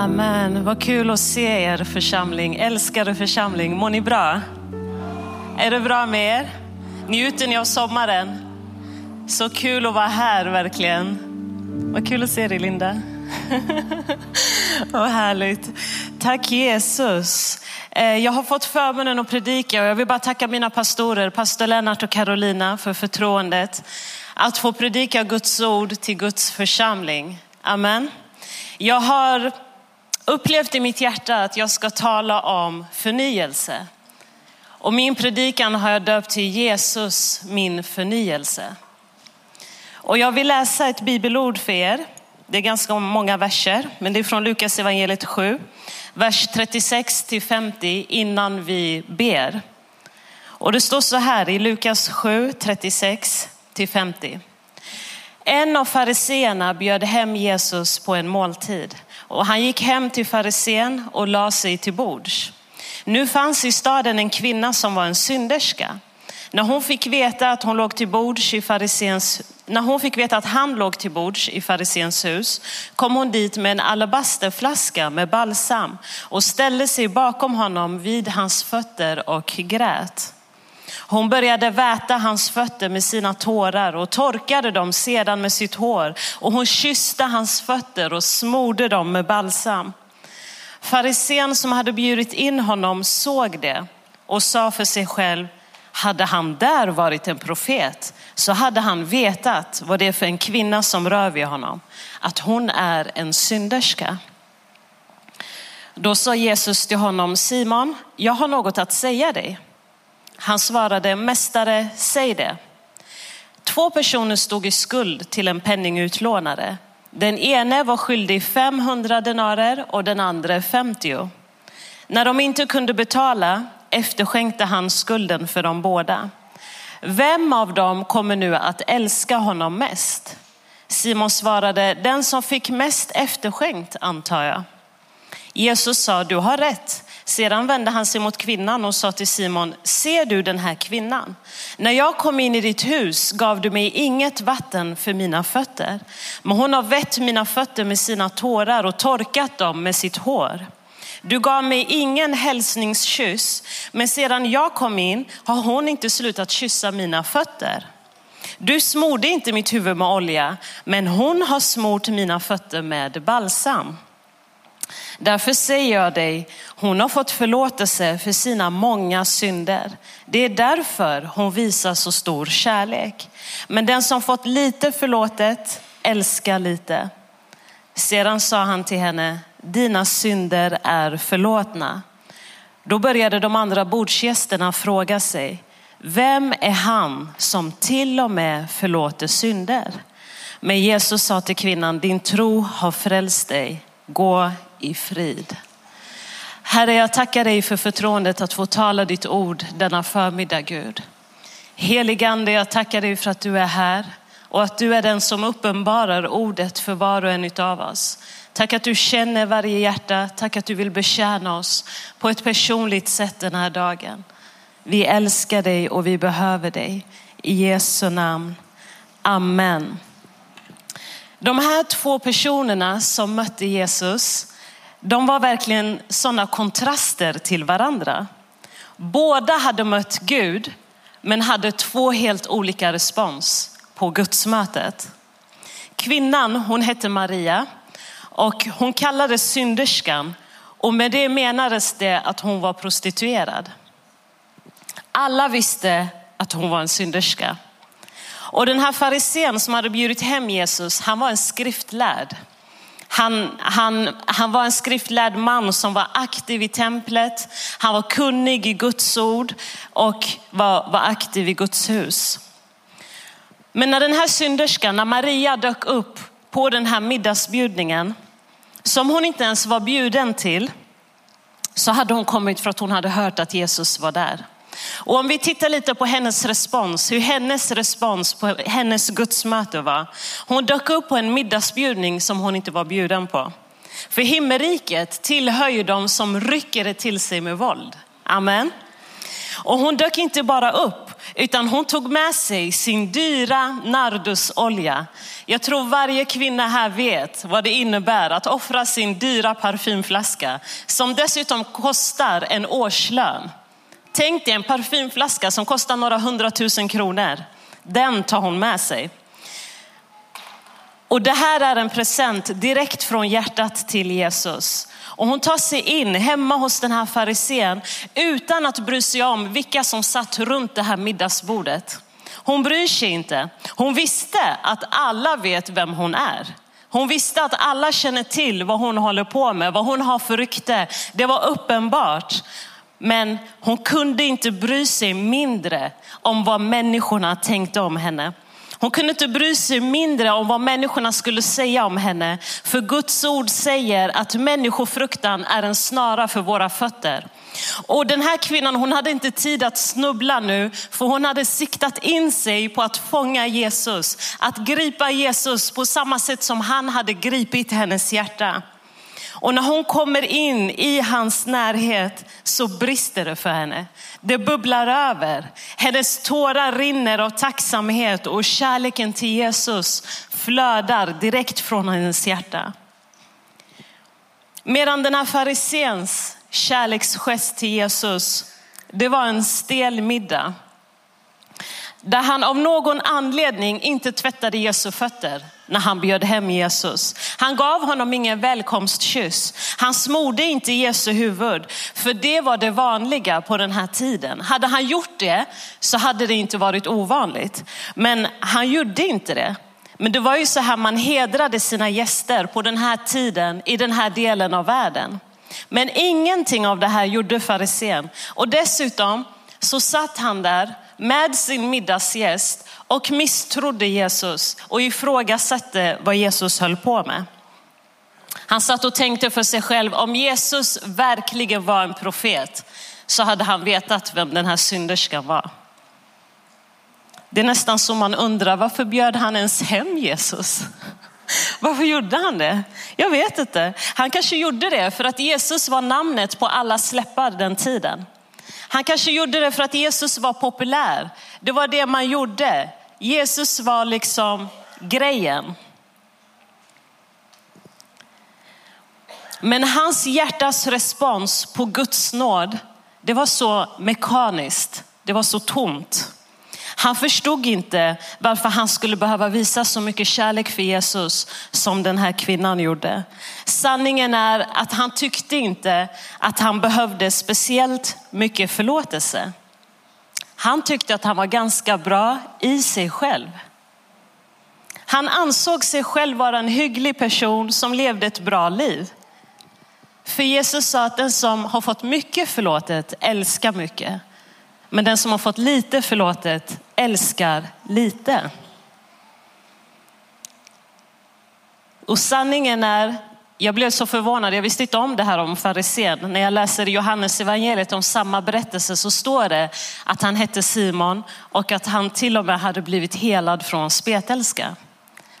Amen. Vad kul att se er församling. Älskade församling. Mår ni bra? Är det bra med er? Njuter ni av sommaren? Så kul att vara här verkligen. Vad kul att se dig Linda. Vad härligt. Tack Jesus. Eh, jag har fått förmånen att predika och jag vill bara tacka mina pastorer, pastor Lennart och Carolina för förtroendet att få predika Guds ord till Guds församling. Amen. Jag har upplevt i mitt hjärta att jag ska tala om förnyelse. Och min predikan har jag döpt till Jesus, min förnyelse. Och jag vill läsa ett bibelord för er. Det är ganska många verser, men det är från Lukas evangeliet 7, vers 36 till 50 innan vi ber. Och det står så här i Lukas 7, 36 till 50. En av fariseerna bjöd hem Jesus på en måltid och han gick hem till farisén och la sig till bords. Nu fanns i staden en kvinna som var en synderska. När hon fick veta att hon låg till bords i farisens, när hon fick veta att han låg till bords i farisens hus kom hon dit med en alabasterflaska med balsam och ställde sig bakom honom vid hans fötter och grät. Hon började väta hans fötter med sina tårar och torkade dem sedan med sitt hår och hon kysste hans fötter och smorde dem med balsam. Farisén som hade bjudit in honom såg det och sa för sig själv, hade han där varit en profet så hade han vetat vad det är för en kvinna som rör vid honom, att hon är en synderska. Då sa Jesus till honom, Simon, jag har något att säga dig. Han svarade, mästare, säg det. Två personer stod i skuld till en penningutlånare. Den ene var skyldig 500 denarer och den andra 50. När de inte kunde betala efterskänkte han skulden för dem båda. Vem av dem kommer nu att älska honom mest? Simon svarade, den som fick mest efterskänkt antar jag. Jesus sa, du har rätt. Sedan vände han sig mot kvinnan och sa till Simon, ser du den här kvinnan? När jag kom in i ditt hus gav du mig inget vatten för mina fötter, men hon har vett mina fötter med sina tårar och torkat dem med sitt hår. Du gav mig ingen hälsningskyss, men sedan jag kom in har hon inte slutat kyssa mina fötter. Du smorde inte mitt huvud med olja, men hon har smort mina fötter med balsam. Därför säger jag dig, hon har fått förlåtelse för sina många synder. Det är därför hon visar så stor kärlek. Men den som fått lite förlåtet älskar lite. Sedan sa han till henne, dina synder är förlåtna. Då började de andra bordsgästerna fråga sig, vem är han som till och med förlåter synder? Men Jesus sa till kvinnan, din tro har frälst dig. Gå i frid. Herre, jag tackar dig för förtroendet att få tala ditt ord denna förmiddag, Gud. Heligande, jag tackar dig för att du är här och att du är den som uppenbarar ordet för var och en av oss. Tack att du känner varje hjärta. Tack att du vill betjäna oss på ett personligt sätt den här dagen. Vi älskar dig och vi behöver dig. I Jesu namn. Amen. De här två personerna som mötte Jesus, de var verkligen sådana kontraster till varandra. Båda hade mött Gud, men hade två helt olika respons på gudsmötet. Kvinnan, hon hette Maria och hon kallades synderskan och med det menades det att hon var prostituerad. Alla visste att hon var en synderska. Och den här farisén som hade bjudit hem Jesus, han var en skriftlärd. Han, han, han var en skriftlärd man som var aktiv i templet. Han var kunnig i Guds ord och var, var aktiv i Guds hus. Men när den här synderskan, när Maria dök upp på den här middagsbjudningen, som hon inte ens var bjuden till, så hade hon kommit för att hon hade hört att Jesus var där. Och om vi tittar lite på hennes respons, hur hennes respons på hennes gudsmöte var. Hon dök upp på en middagsbjudning som hon inte var bjuden på. För himmelriket tillhör ju de som rycker det till sig med våld. Amen. Och hon dök inte bara upp, utan hon tog med sig sin dyra nardusolja. Jag tror varje kvinna här vet vad det innebär att offra sin dyra parfymflaska som dessutom kostar en årslön. Tänk dig en parfymflaska som kostar några hundratusen kronor. Den tar hon med sig. Och det här är en present direkt från hjärtat till Jesus. Och hon tar sig in hemma hos den här farisén utan att bry sig om vilka som satt runt det här middagsbordet. Hon bryr sig inte. Hon visste att alla vet vem hon är. Hon visste att alla känner till vad hon håller på med, vad hon har för rykte. Det var uppenbart. Men hon kunde inte bry sig mindre om vad människorna tänkte om henne. Hon kunde inte bry sig mindre om vad människorna skulle säga om henne. För Guds ord säger att människofruktan är en snara för våra fötter. Och den här kvinnan hon hade inte tid att snubbla nu, för hon hade siktat in sig på att fånga Jesus. Att gripa Jesus på samma sätt som han hade gripit hennes hjärta. Och när hon kommer in i hans närhet så brister det för henne. Det bubblar över. Hennes tårar rinner av tacksamhet och kärleken till Jesus flödar direkt från hennes hjärta. Medan den här farisens kärleksgest till Jesus, det var en stel middag. Där han av någon anledning inte tvättade Jesu fötter när han bjöd hem Jesus. Han gav honom ingen välkomstkyss. Han smorde inte Jesu huvud, för det var det vanliga på den här tiden. Hade han gjort det så hade det inte varit ovanligt. Men han gjorde inte det. Men det var ju så här man hedrade sina gäster på den här tiden i den här delen av världen. Men ingenting av det här gjorde farisén. Och dessutom så satt han där med sin middagsgäst och misstrodde Jesus och ifrågasatte vad Jesus höll på med. Han satt och tänkte för sig själv, om Jesus verkligen var en profet så hade han vetat vem den här synderskan var. Det är nästan som man undrar, varför bjöd han ens hem Jesus? Varför gjorde han det? Jag vet inte. Han kanske gjorde det för att Jesus var namnet på alla släppar den tiden. Han kanske gjorde det för att Jesus var populär. Det var det man gjorde. Jesus var liksom grejen. Men hans hjärtas respons på Guds nåd, det var så mekaniskt. Det var så tomt. Han förstod inte varför han skulle behöva visa så mycket kärlek för Jesus som den här kvinnan gjorde. Sanningen är att han tyckte inte att han behövde speciellt mycket förlåtelse. Han tyckte att han var ganska bra i sig själv. Han ansåg sig själv vara en hygglig person som levde ett bra liv. För Jesus sa att den som har fått mycket förlåtet älskar mycket. Men den som har fått lite förlåtet älskar lite. Och sanningen är, jag blev så förvånad, jag visste inte om det här om farisén. När jag läser Johannes evangeliet om samma berättelse så står det att han hette Simon och att han till och med hade blivit helad från spetälska.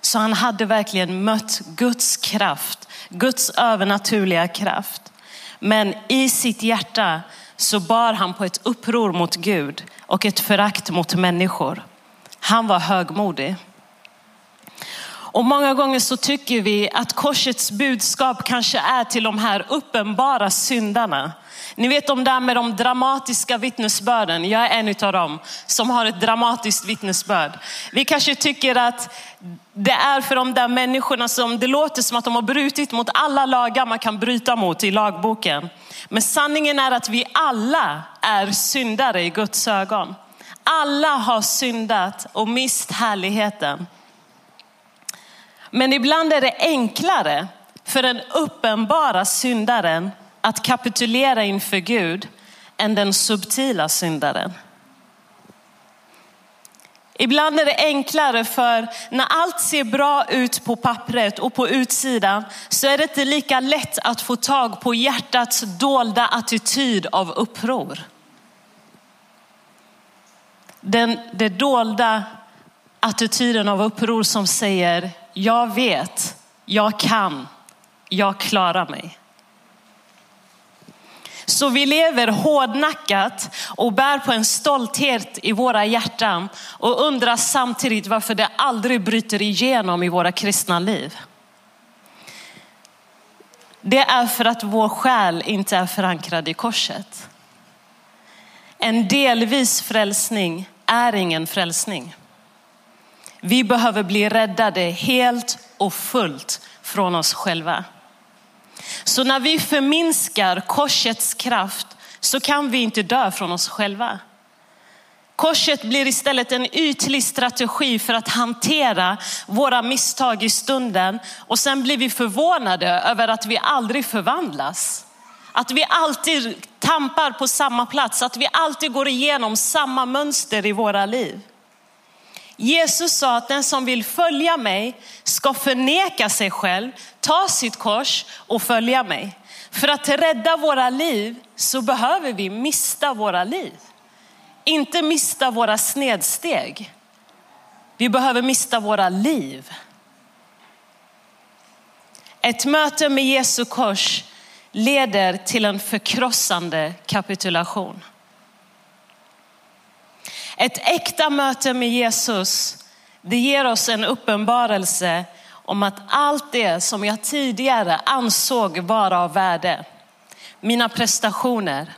Så han hade verkligen mött Guds kraft, Guds övernaturliga kraft. Men i sitt hjärta så bar han på ett uppror mot Gud och ett förakt mot människor. Han var högmodig. Och många gånger så tycker vi att korsets budskap kanske är till de här uppenbara syndarna. Ni vet de där med de dramatiska vittnesbörden. Jag är en av dem som har ett dramatiskt vittnesbörd. Vi kanske tycker att det är för de där människorna som det låter som att de har brutit mot alla lagar man kan bryta mot i lagboken. Men sanningen är att vi alla är syndare i Guds ögon. Alla har syndat och mist härligheten. Men ibland är det enklare för den uppenbara syndaren att kapitulera inför Gud än den subtila syndaren. Ibland är det enklare för när allt ser bra ut på pappret och på utsidan så är det inte lika lätt att få tag på hjärtats dolda attityd av uppror. Den, den dolda attityden av uppror som säger, jag vet, jag kan, jag klarar mig. Så vi lever hårdnackat och bär på en stolthet i våra hjärtan och undrar samtidigt varför det aldrig bryter igenom i våra kristna liv. Det är för att vår själ inte är förankrad i korset. En delvis frälsning är ingen frälsning. Vi behöver bli räddade helt och fullt från oss själva. Så när vi förminskar korsets kraft så kan vi inte dö från oss själva. Korset blir istället en ytlig strategi för att hantera våra misstag i stunden och sen blir vi förvånade över att vi aldrig förvandlas. Att vi alltid tampar på samma plats, att vi alltid går igenom samma mönster i våra liv. Jesus sa att den som vill följa mig ska förneka sig själv, ta sitt kors och följa mig. För att rädda våra liv så behöver vi mista våra liv. Inte mista våra snedsteg. Vi behöver mista våra liv. Ett möte med Jesu kors leder till en förkrossande kapitulation. Ett äkta möte med Jesus, det ger oss en uppenbarelse om att allt det som jag tidigare ansåg vara av värde, mina prestationer,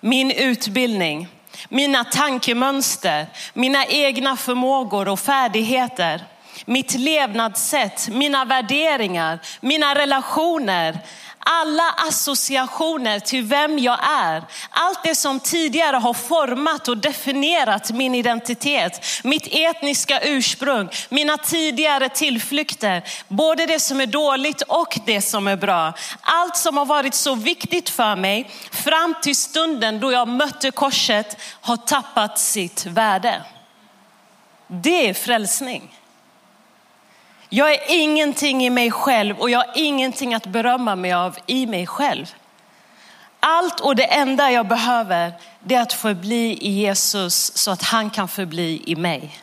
min utbildning, mina tankemönster, mina egna förmågor och färdigheter, mitt levnadssätt, mina värderingar, mina relationer, alla associationer till vem jag är, allt det som tidigare har format och definierat min identitet, mitt etniska ursprung, mina tidigare tillflykter, både det som är dåligt och det som är bra. Allt som har varit så viktigt för mig fram till stunden då jag mötte korset har tappat sitt värde. Det är frälsning. Jag är ingenting i mig själv och jag har ingenting att berömma mig av i mig själv. Allt och det enda jag behöver det är att förbli i Jesus så att han kan förbli i mig.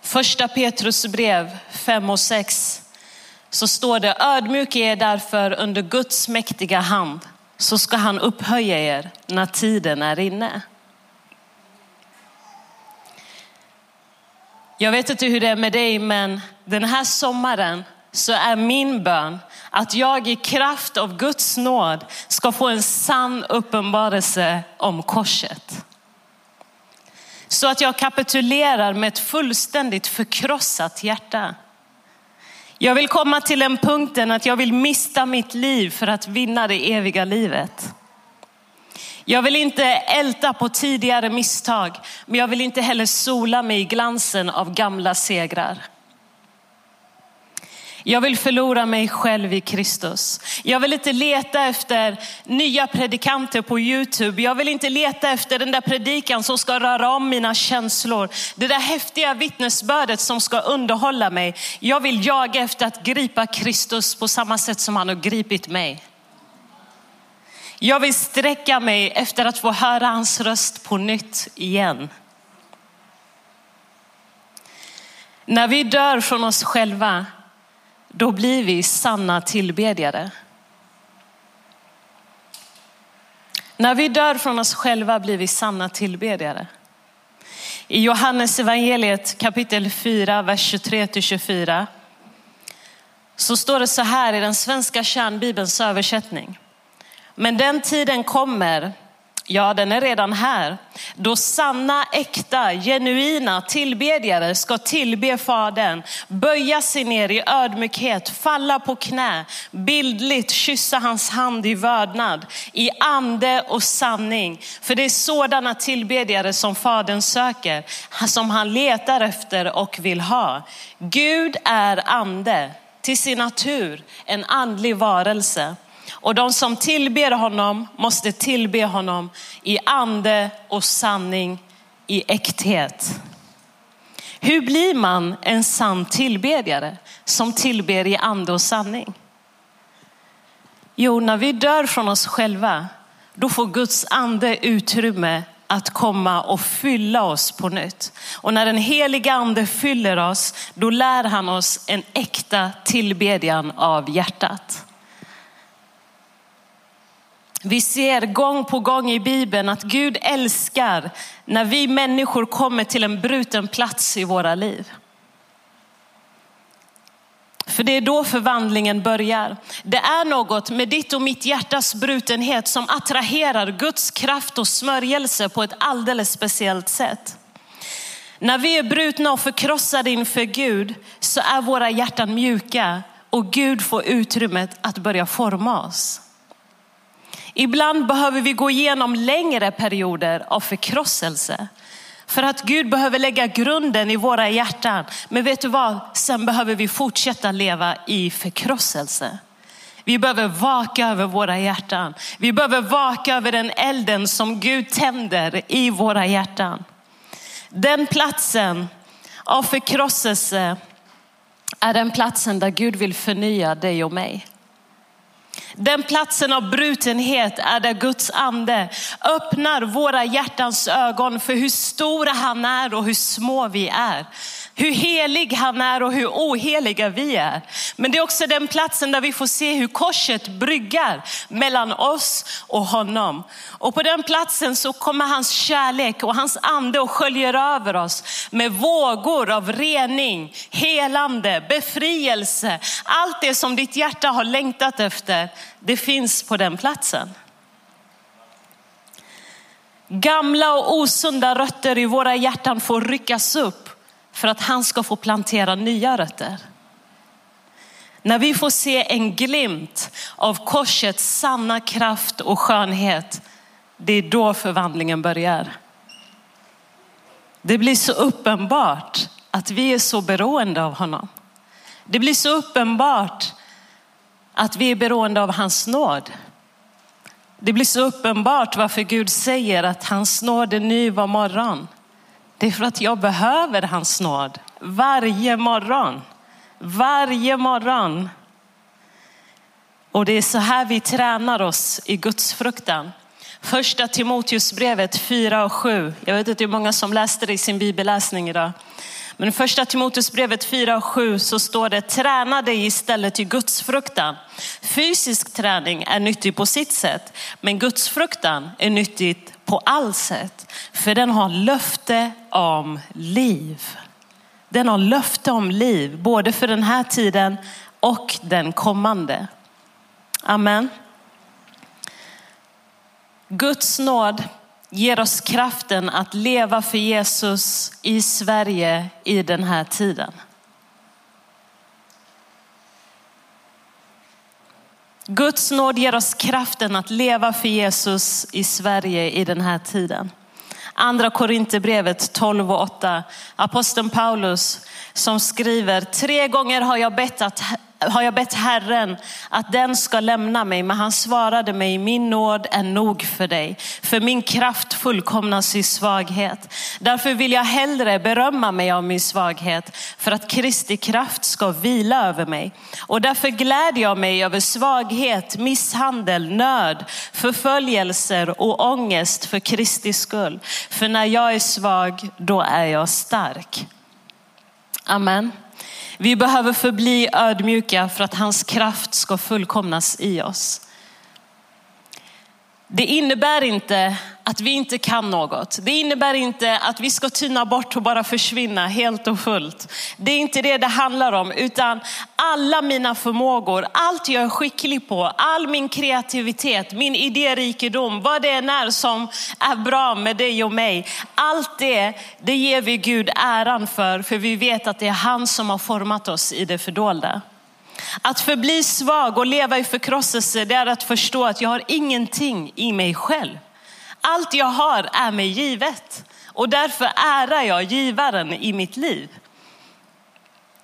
Första Petrus brev 5 och 6 så står det ödmjuk är därför under Guds mäktiga hand så ska han upphöja er när tiden är inne. Jag vet inte hur det är med dig, men den här sommaren så är min bön att jag i kraft av Guds nåd ska få en sann uppenbarelse om korset. Så att jag kapitulerar med ett fullständigt förkrossat hjärta. Jag vill komma till den punkten att jag vill mista mitt liv för att vinna det eviga livet. Jag vill inte älta på tidigare misstag, men jag vill inte heller sola mig i glansen av gamla segrar. Jag vill förlora mig själv i Kristus. Jag vill inte leta efter nya predikanter på Youtube. Jag vill inte leta efter den där predikan som ska röra om mina känslor. Det där häftiga vittnesbördet som ska underhålla mig. Jag vill jaga efter att gripa Kristus på samma sätt som han har gripit mig. Jag vill sträcka mig efter att få höra hans röst på nytt igen. När vi dör från oss själva, då blir vi sanna tillbedjare. När vi dör från oss själva blir vi sanna tillbedjare. I Johannes evangeliet kapitel 4, vers 23-24 så står det så här i den svenska kärnbibelns översättning. Men den tiden kommer, ja den är redan här, då sanna, äkta, genuina tillbedjare ska tillbe Fadern, böja sig ner i ödmjukhet, falla på knä, bildligt kyssa hans hand i vördnad, i ande och sanning. För det är sådana tillbedjare som Fadern söker, som han letar efter och vill ha. Gud är ande, till sin natur en andlig varelse. Och de som tillber honom måste tillbe honom i ande och sanning, i äkthet. Hur blir man en sann tillbedjare som tillber i ande och sanning? Jo, när vi dör från oss själva, då får Guds ande utrymme att komma och fylla oss på nytt. Och när den heliga ande fyller oss, då lär han oss en äkta tillbedjan av hjärtat. Vi ser gång på gång i Bibeln att Gud älskar när vi människor kommer till en bruten plats i våra liv. För det är då förvandlingen börjar. Det är något med ditt och mitt hjärtas brutenhet som attraherar Guds kraft och smörjelse på ett alldeles speciellt sätt. När vi är brutna och förkrossade inför Gud så är våra hjärtan mjuka och Gud får utrymmet att börja forma oss. Ibland behöver vi gå igenom längre perioder av förkrosselse. För att Gud behöver lägga grunden i våra hjärtan. Men vet du vad? Sen behöver vi fortsätta leva i förkrosselse. Vi behöver vaka över våra hjärtan. Vi behöver vaka över den elden som Gud tänder i våra hjärtan. Den platsen av förkrosselse är den platsen där Gud vill förnya dig och mig. Den platsen av brutenhet är där Guds ande öppnar våra hjärtans ögon för hur stora han är och hur små vi är. Hur helig han är och hur oheliga vi är. Men det är också den platsen där vi får se hur korset bryggar mellan oss och honom. Och på den platsen så kommer hans kärlek och hans ande och sköljer över oss med vågor av rening, helande, befrielse. Allt det som ditt hjärta har längtat efter, det finns på den platsen. Gamla och osunda rötter i våra hjärtan får ryckas upp för att han ska få plantera nya rötter. När vi får se en glimt av korsets sanna kraft och skönhet, det är då förvandlingen börjar. Det blir så uppenbart att vi är så beroende av honom. Det blir så uppenbart att vi är beroende av hans nåd. Det blir så uppenbart varför Gud säger att hans nåd är ny var morgon. Det är för att jag behöver hans nåd varje morgon. Varje morgon. Och det är så här vi tränar oss i Guds fruktan. Första Timoteusbrevet 4 och 7. Jag vet inte hur många som läste det i sin bibelläsning idag. Men första Timoteusbrevet 4 och 7 så står det träna dig istället i gudsfruktan. Fysisk träning är nyttig på sitt sätt, men gudsfruktan är nyttigt på allt sätt. För den har löfte om liv. Den har löfte om liv, både för den här tiden och den kommande. Amen. Guds nåd ger oss kraften att leva för Jesus i Sverige i den här tiden. Guds nåd ger oss kraften att leva för Jesus i Sverige i den här tiden. Andra Korinthierbrevet 12 och 8. Aposteln Paulus som skriver, tre gånger har jag bett att har jag bett Herren att den ska lämna mig, men han svarade mig, min nåd är nog för dig, för min kraft fullkomnas i svaghet. Därför vill jag hellre berömma mig av min svaghet, för att Kristi kraft ska vila över mig. Och därför gläder jag mig över svaghet, misshandel, nöd, förföljelser och ångest för Kristi skull. För när jag är svag, då är jag stark. Amen. Vi behöver förbli ödmjuka för att hans kraft ska fullkomnas i oss. Det innebär inte att vi inte kan något. Det innebär inte att vi ska tyna bort och bara försvinna helt och fullt. Det är inte det det handlar om, utan alla mina förmågor, allt jag är skicklig på, all min kreativitet, min idérikedom, vad det än är som är bra med dig och mig. Allt det, det ger vi Gud äran för, för vi vet att det är han som har format oss i det fördolda. Att förbli svag och leva i förkrosselse, det är att förstå att jag har ingenting i mig själv. Allt jag har är mig givet och därför ärar jag givaren i mitt liv.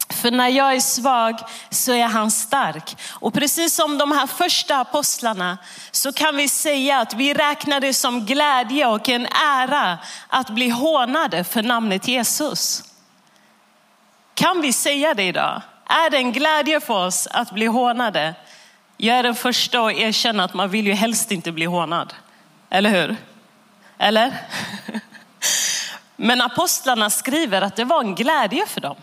För när jag är svag så är han stark. Och precis som de här första apostlarna så kan vi säga att vi räknar det som glädje och en ära att bli hånade för namnet Jesus. Kan vi säga det idag? Är det en glädje för oss att bli hånade? Jag är den första att erkänna att man vill ju helst inte bli hånad. Eller hur? Eller? Men apostlarna skriver att det var en glädje för dem.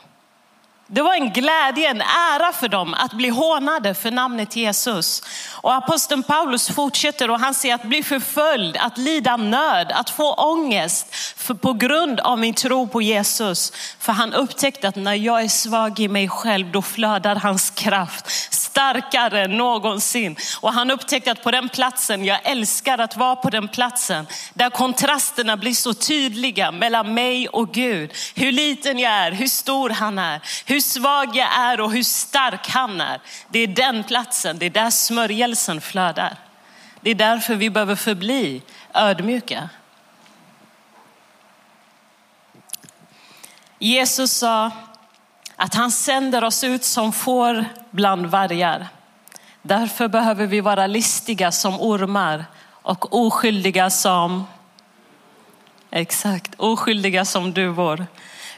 Det var en glädje, en ära för dem att bli hånade för namnet Jesus. Och aposteln Paulus fortsätter och han säger att bli förföljd, att lida nöd, att få ångest för, på grund av min tro på Jesus. För han upptäckte att när jag är svag i mig själv, då flödar hans kraft starkare än någonsin. Och han upptäckte att på den platsen, jag älskar att vara på den platsen, där kontrasterna blir så tydliga mellan mig och Gud. Hur liten jag är, hur stor han är, hur svag jag är och hur stark han är. Det är den platsen, det är där smörjelsen flödar. Det är därför vi behöver förbli ödmjuka. Jesus sa att han sänder oss ut som får bland vargar. Därför behöver vi vara listiga som ormar och oskyldiga som Exakt, oskyldiga som duvor.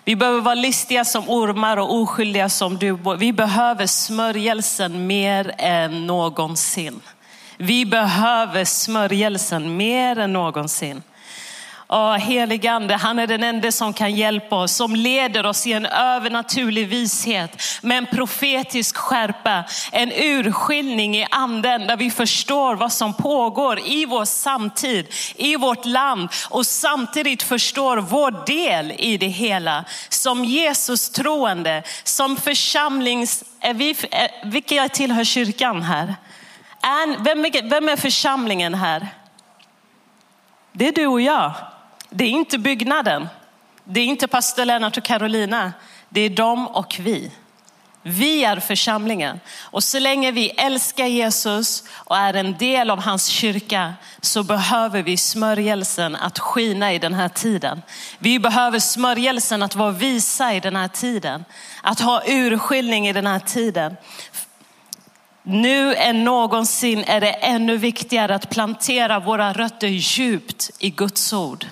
Vi behöver vara listiga som ormar och oskyldiga som duvor. Vi behöver smörjelsen mer än någonsin. Vi behöver smörjelsen mer än någonsin. Oh, heligande, han är den enda som kan hjälpa oss, som leder oss i en övernaturlig vishet med en profetisk skärpa, en urskiljning i anden där vi förstår vad som pågår i vår samtid, i vårt land och samtidigt förstår vår del i det hela. Som Jesus troende, som församlings, är vi, vilka tillhör kyrkan här? Vem är, vem är församlingen här? Det är du och jag. Det är inte byggnaden. Det är inte pastor Lennart och Carolina. Det är de och vi. Vi är församlingen och så länge vi älskar Jesus och är en del av hans kyrka så behöver vi smörjelsen att skina i den här tiden. Vi behöver smörjelsen att vara visa i den här tiden, att ha urskiljning i den här tiden. Nu än någonsin är det ännu viktigare att plantera våra rötter djupt i Guds ord.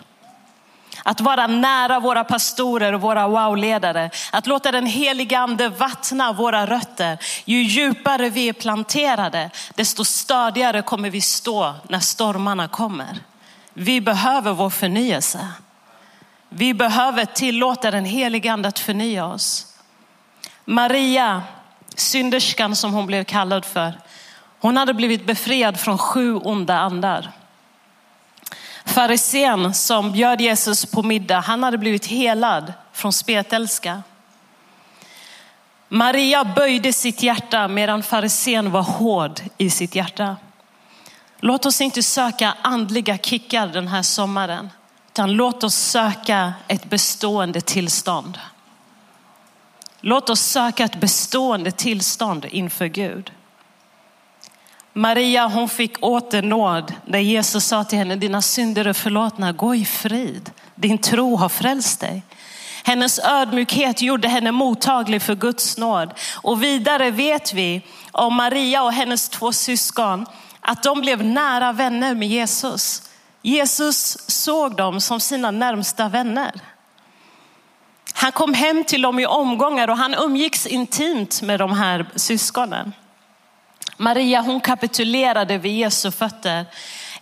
Att vara nära våra pastorer och våra wow-ledare. Att låta den heliga ande vattna våra rötter. Ju djupare vi är planterade, desto stadigare kommer vi stå när stormarna kommer. Vi behöver vår förnyelse. Vi behöver tillåta den heliga ande att förnya oss. Maria, synderskan som hon blev kallad för, hon hade blivit befriad från sju onda andar. Farisén som bjöd Jesus på middag, han hade blivit helad från spetälska. Maria böjde sitt hjärta medan farisén var hård i sitt hjärta. Låt oss inte söka andliga kickar den här sommaren, utan låt oss söka ett bestående tillstånd. Låt oss söka ett bestående tillstånd inför Gud. Maria hon fick åter nåd när Jesus sa till henne, dina synder är förlåtna, gå i frid. Din tro har frälst dig. Hennes ödmjukhet gjorde henne mottaglig för Guds nåd. Och vidare vet vi om Maria och hennes två syskon att de blev nära vänner med Jesus. Jesus såg dem som sina närmsta vänner. Han kom hem till dem i omgångar och han umgicks intimt med de här syskonen. Maria hon kapitulerade vid Jesu fötter.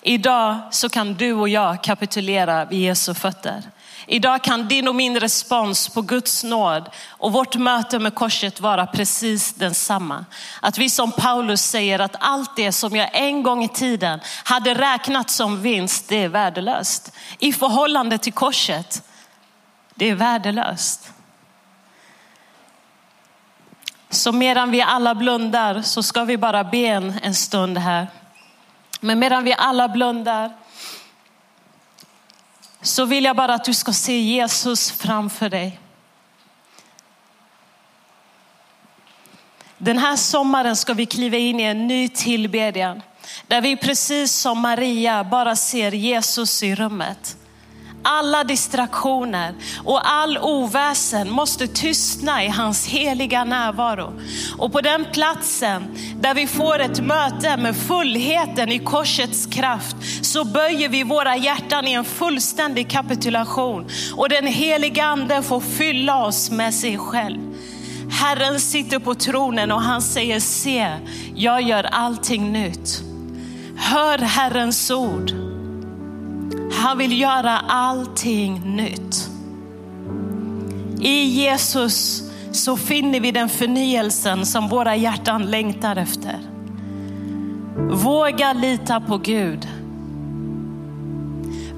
Idag så kan du och jag kapitulera vid Jesu fötter. Idag kan din och min respons på Guds nåd och vårt möte med korset vara precis densamma. Att vi som Paulus säger att allt det som jag en gång i tiden hade räknat som vinst, det är värdelöst. I förhållande till korset, det är värdelöst. Så medan vi alla blundar så ska vi bara be en, en stund här. Men medan vi alla blundar så vill jag bara att du ska se Jesus framför dig. Den här sommaren ska vi kliva in i en ny tillbedjan där vi precis som Maria bara ser Jesus i rummet. Alla distraktioner och all oväsen måste tystna i hans heliga närvaro. Och på den platsen där vi får ett möte med fullheten i korsets kraft så böjer vi våra hjärtan i en fullständig kapitulation och den heliga ande får fylla oss med sig själv. Herren sitter på tronen och han säger se, jag gör allting nytt. Hör Herrens ord. Han vill göra allting nytt. I Jesus så finner vi den förnyelsen som våra hjärtan längtar efter. Våga lita på Gud.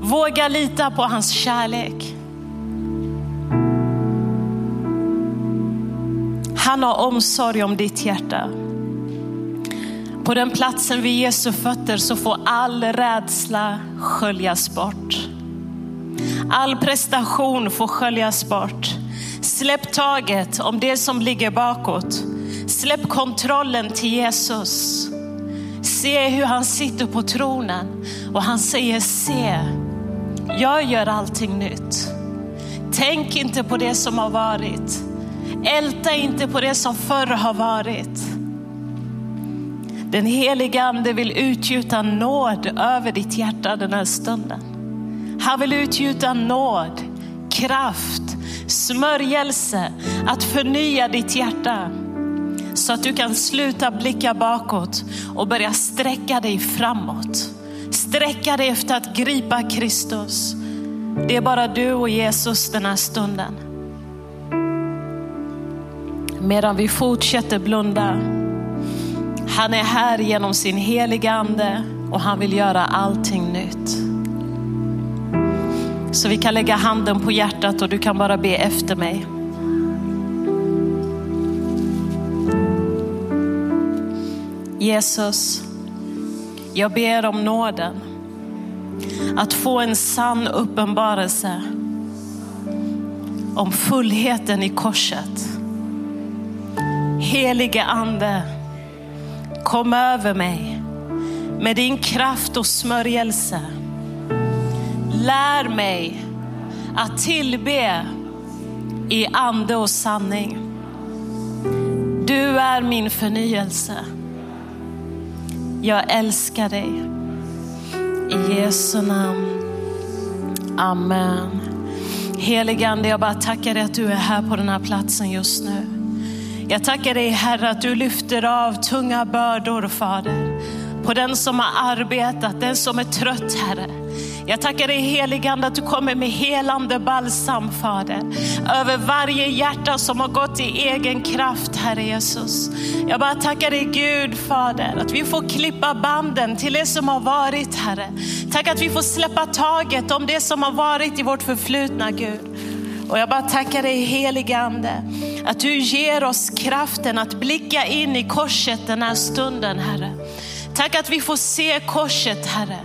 Våga lita på hans kärlek. Han har omsorg om ditt hjärta. På den platsen vid Jesu fötter så får all rädsla sköljas bort. All prestation får sköljas bort. Släpp taget om det som ligger bakåt. Släpp kontrollen till Jesus. Se hur han sitter på tronen och han säger se, jag gör allting nytt. Tänk inte på det som har varit. Älta inte på det som förr har varit. Den heliga ande vill utgjuta nåd över ditt hjärta den här stunden. Han vill utgjuta nåd, kraft, smörjelse att förnya ditt hjärta. Så att du kan sluta blicka bakåt och börja sträcka dig framåt. Sträcka dig efter att gripa Kristus. Det är bara du och Jesus den här stunden. Medan vi fortsätter blunda. Han är här genom sin heliga ande och han vill göra allting nytt. Så vi kan lägga handen på hjärtat och du kan bara be efter mig. Jesus, jag ber om nåden att få en sann uppenbarelse om fullheten i korset. Helige ande, kom över mig med din kraft och smörjelse. Lär mig att tillbe i ande och sanning. Du är min förnyelse. Jag älskar dig. I Jesu namn. Amen. Heligande, jag bara tackar dig att du är här på den här platsen just nu. Jag tackar dig Herre att du lyfter av tunga bördor Fader. På den som har arbetat, den som är trött Herre. Jag tackar dig heligande att du kommer med helande balsam Fader. Över varje hjärta som har gått i egen kraft Herre Jesus. Jag bara tackar dig Gud Fader att vi får klippa banden till det som har varit Herre. Tack att vi får släppa taget om det som har varit i vårt förflutna Gud. Och jag bara tackar dig helige Ande att du ger oss kraften att blicka in i korset den här stunden Herre. Tack att vi får se korset Herre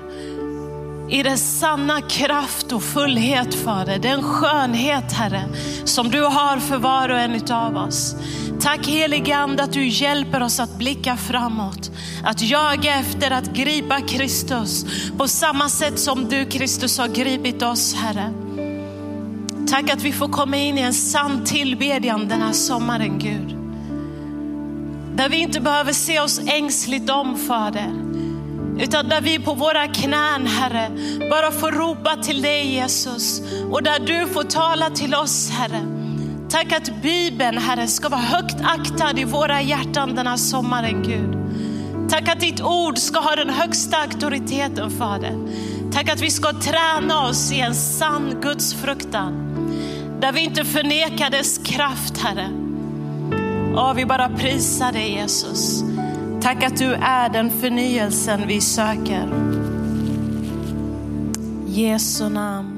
i dess sanna kraft och fullhet Fader. Den skönhet Herre som du har för var och en av oss. Tack helige Ande att du hjälper oss att blicka framåt. Att jaga efter att gripa Kristus på samma sätt som du Kristus har gripit oss Herre. Tack att vi får komma in i en sann tillbedjan den här sommaren Gud. Där vi inte behöver se oss ängsligt om Fader. Utan där vi på våra knän Herre bara får ropa till dig Jesus. Och där du får tala till oss Herre. Tack att Bibeln Herre ska vara högt aktad i våra hjärtan den här sommaren Gud. Tack att ditt ord ska ha den högsta auktoriteten Fader. Tack att vi ska träna oss i en sann Guds fruktan. Där vi inte förnekar dess kraft Herre. Åh, vi bara prisar dig Jesus. Tack att du är den förnyelsen vi söker. Jesu namn.